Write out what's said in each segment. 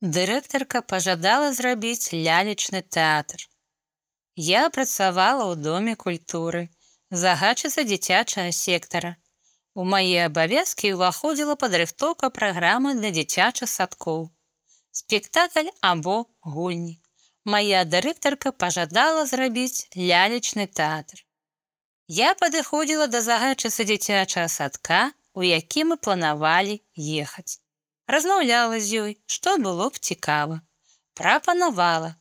Дырэктарка пажадала зрабіць лялечны тэатр. Я працавала ў доме культуры, загадчыца дзіцячага сектара. У мае абавязкі ўваходзіла падрыхтоўка праграмы для дзіцячых садкоў. Спектакль або гульні. Мая дырэктарка пажадала зрабіць лялечны тэатр. Я падыходзіла да загадчыцы дзіцячага садка, у які мы планавалі ехаць. Размаўляла з ёй, што было б цікава. Прапанавала.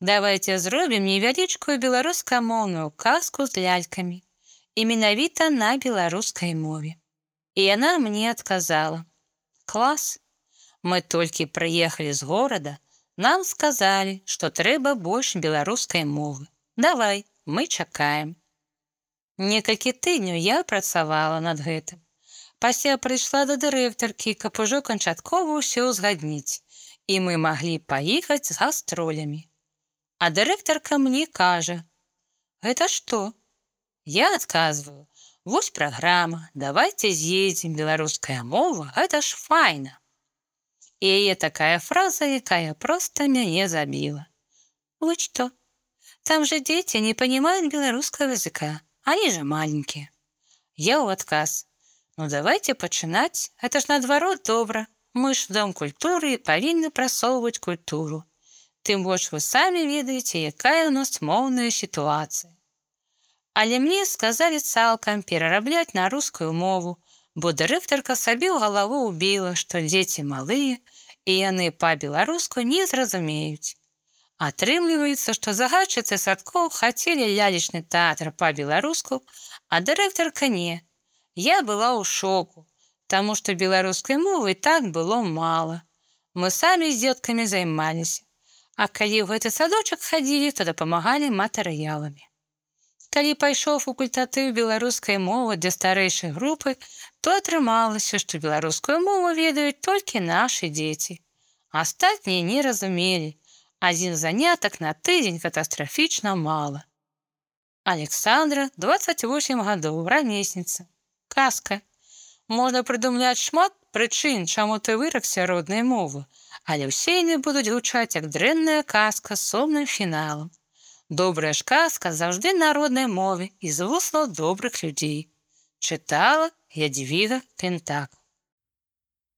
Давайте зробім невялічкую беларускамоўную казку з лялькамі і менавіта на беларускай мове. І яна мне адказала: клас, мы толькі прыехалі з горада, нам сказалі, што трэба больш беларускай мовы. Давай, мы чакаем. Некалькі тыдняў я працавала над гэтым. Пасля прыйшла да дырэктаркі, каб ужо канчаткова ўсё ўзгадніць, і мы маглі паехаць з гастролямі. А дырэктарка мне кажа: « Гэта што? Я адказваю: Вось праграма, давайте з'едзем беларуская мова, гэта ж файна. І яе такая фраза, якая проста мяне забіла. Вот что. Там же дети не понимают беларускага языка, они же маленькие. Я ў адказ: Ну давайте пачынаць, это ж наадварот добра. Мы ж дом культуры і павінны прасоўваць культуру. Тым больш вы самі ведаеце, якая ў нас моўная сітуацыя. Але мне сказалі цалкам перарабляць на рускую мову, бо дырэктарка сабе ў галаву ўбіла, што дзеці малыя і яны па-беларуску не зразумеюць. Атрымліваецца, што загадчыцы садкоў хацелі лялечны тэатр па-беларуску, а дырэктарка не. Я была ў шоку, таму што беларускай мовы так было мала. Мы самі з дзеткамі займаліся. А калі ў гэты садочак хадзілі, то дапамагалі матэрыяламі. Калі пайшоў факультатыў беларускай мовы для старэйшай групы, то атрымалася, што беларускую мову ведаюць толькі нашы дзеці. Астатнія не разумелі. Адзін занятак на тыдзень катастрафічна мала. Александра 28 гадоў рамесніца. Казка. Можна прыдумляць шмат прычын, чаму ты выракся роднай мовы, але ўсе яны будуць гучаць як дрэнная казка з сумным фіналам. Добрая ж казка заўжды народнай мове і з вуснаў добрых людзей. Чытала Ядвіга Кентак.